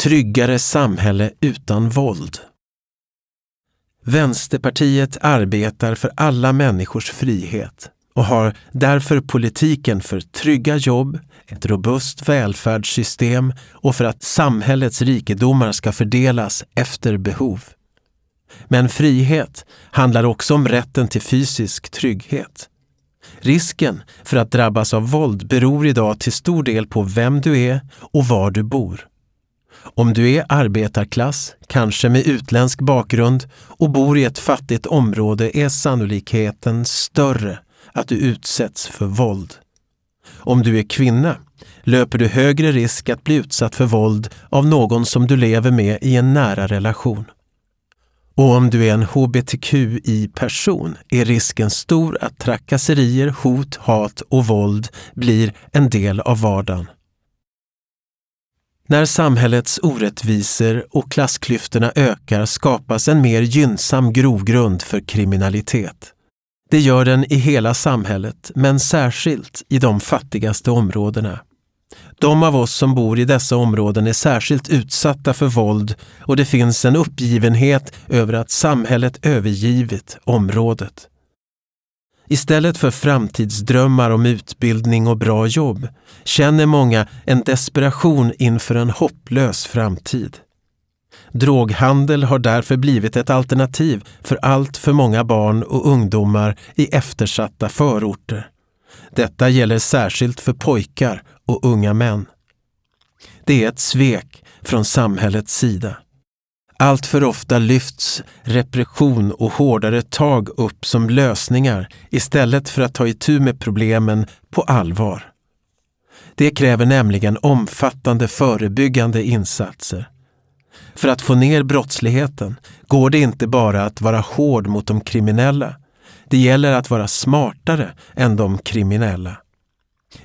tryggare samhälle utan våld. Vänsterpartiet arbetar för alla människors frihet och har därför politiken för trygga jobb, ett robust välfärdssystem och för att samhällets rikedomar ska fördelas efter behov. Men frihet handlar också om rätten till fysisk trygghet. Risken för att drabbas av våld beror idag till stor del på vem du är och var du bor. Om du är arbetarklass, kanske med utländsk bakgrund och bor i ett fattigt område är sannolikheten större att du utsätts för våld. Om du är kvinna löper du högre risk att bli utsatt för våld av någon som du lever med i en nära relation. Och om du är en hbtqi-person är risken stor att trakasserier, hot, hat och våld blir en del av vardagen. När samhällets orättvisor och klassklyftorna ökar skapas en mer gynnsam grogrund för kriminalitet. Det gör den i hela samhället, men särskilt i de fattigaste områdena. De av oss som bor i dessa områden är särskilt utsatta för våld och det finns en uppgivenhet över att samhället övergivit området. Istället för framtidsdrömmar om utbildning och bra jobb känner många en desperation inför en hopplös framtid. Droghandel har därför blivit ett alternativ för allt för många barn och ungdomar i eftersatta förorter. Detta gäller särskilt för pojkar och unga män. Det är ett svek från samhällets sida. Allt för ofta lyfts repression och hårdare tag upp som lösningar istället för att ta itu med problemen på allvar. Det kräver nämligen omfattande förebyggande insatser. För att få ner brottsligheten går det inte bara att vara hård mot de kriminella. Det gäller att vara smartare än de kriminella.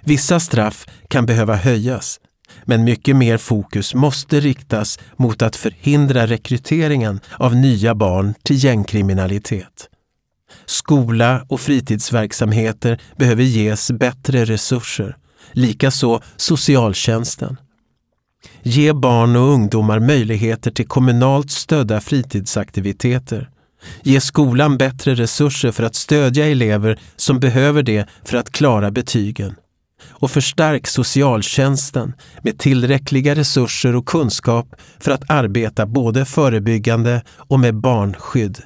Vissa straff kan behöva höjas, men mycket mer fokus måste riktas mot att förhindra rekryteringen av nya barn till gängkriminalitet. Skola och fritidsverksamheter behöver ges bättre resurser, likaså socialtjänsten. Ge barn och ungdomar möjligheter till kommunalt stödda fritidsaktiviteter. Ge skolan bättre resurser för att stödja elever som behöver det för att klara betygen och förstärk socialtjänsten med tillräckliga resurser och kunskap för att arbeta både förebyggande och med barnskydd.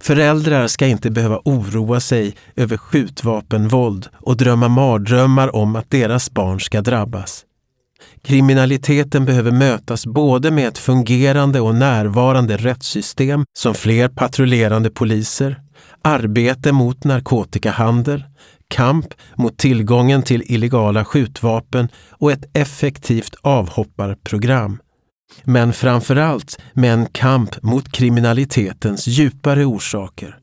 Föräldrar ska inte behöva oroa sig över skjutvapenvåld och drömma mardrömmar om att deras barn ska drabbas. Kriminaliteten behöver mötas både med ett fungerande och närvarande rättssystem som fler patrullerande poliser, arbete mot narkotikahandel, kamp mot tillgången till illegala skjutvapen och ett effektivt avhopparprogram. Men framförallt med en kamp mot kriminalitetens djupare orsaker.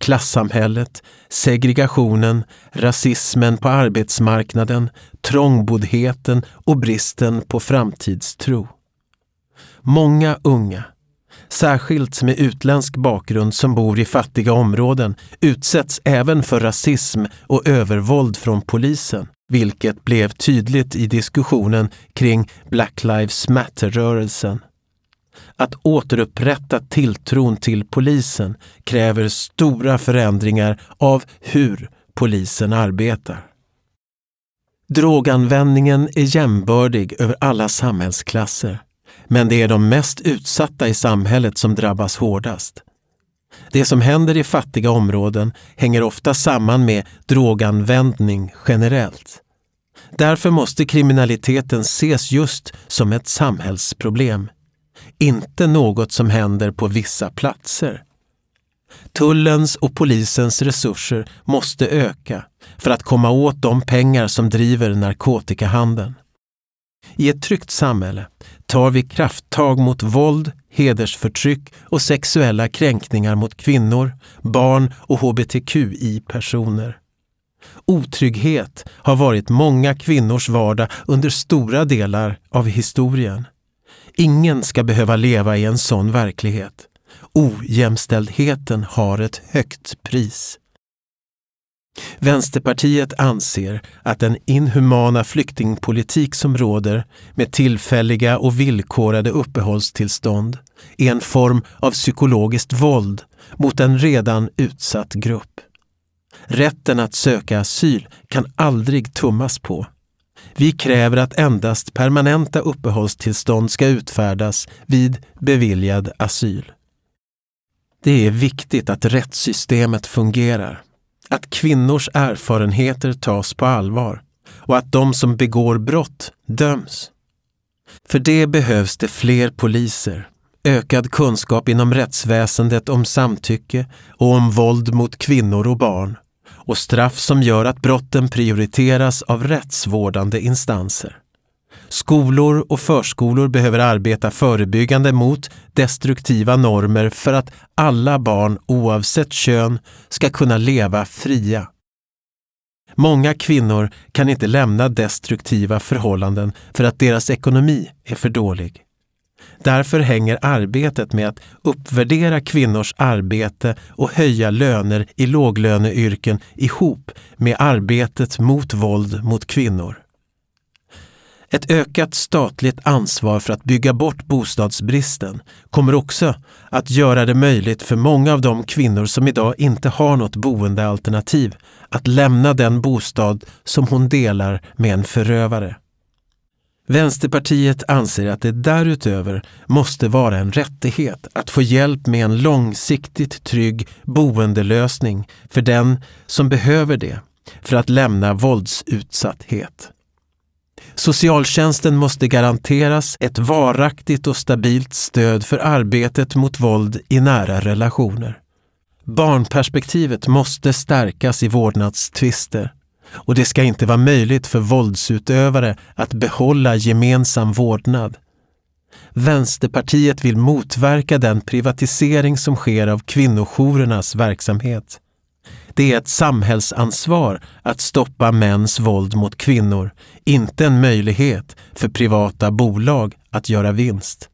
Klassamhället, segregationen, rasismen på arbetsmarknaden, trångboddheten och bristen på framtidstro. Många unga särskilt med utländsk bakgrund som bor i fattiga områden, utsätts även för rasism och övervåld från polisen, vilket blev tydligt i diskussionen kring Black Lives Matter-rörelsen. Att återupprätta tilltron till polisen kräver stora förändringar av hur polisen arbetar. Droganvändningen är jämbördig över alla samhällsklasser. Men det är de mest utsatta i samhället som drabbas hårdast. Det som händer i fattiga områden hänger ofta samman med droganvändning generellt. Därför måste kriminaliteten ses just som ett samhällsproblem, inte något som händer på vissa platser. Tullens och polisens resurser måste öka för att komma åt de pengar som driver narkotikahandeln. I ett tryggt samhälle tar vi krafttag mot våld, hedersförtryck och sexuella kränkningar mot kvinnor, barn och hbtqi-personer. Otrygghet har varit många kvinnors vardag under stora delar av historien. Ingen ska behöva leva i en sån verklighet. Ojämställdheten har ett högt pris. Vänsterpartiet anser att den inhumana flyktingpolitik som råder med tillfälliga och villkorade uppehållstillstånd är en form av psykologiskt våld mot en redan utsatt grupp. Rätten att söka asyl kan aldrig tummas på. Vi kräver att endast permanenta uppehållstillstånd ska utfärdas vid beviljad asyl. Det är viktigt att rättssystemet fungerar, att kvinnors erfarenheter tas på allvar och att de som begår brott döms. För det behövs det fler poliser, ökad kunskap inom rättsväsendet om samtycke och om våld mot kvinnor och barn och straff som gör att brotten prioriteras av rättsvårdande instanser. Skolor och förskolor behöver arbeta förebyggande mot destruktiva normer för att alla barn oavsett kön ska kunna leva fria. Många kvinnor kan inte lämna destruktiva förhållanden för att deras ekonomi är för dålig. Därför hänger arbetet med att uppvärdera kvinnors arbete och höja löner i låglöneyrken ihop med arbetet mot våld mot kvinnor. Ett ökat statligt ansvar för att bygga bort bostadsbristen kommer också att göra det möjligt för många av de kvinnor som idag inte har något boendealternativ att lämna den bostad som hon delar med en förövare. Vänsterpartiet anser att det därutöver måste vara en rättighet att få hjälp med en långsiktigt trygg boendelösning för den som behöver det för att lämna våldsutsatthet. Socialtjänsten måste garanteras ett varaktigt och stabilt stöd för arbetet mot våld i nära relationer. Barnperspektivet måste stärkas i vårdnadstvister och det ska inte vara möjligt för våldsutövare att behålla gemensam vårdnad. Vänsterpartiet vill motverka den privatisering som sker av kvinnojourernas verksamhet. Det är ett samhällsansvar att stoppa mäns våld mot kvinnor, inte en möjlighet för privata bolag att göra vinst.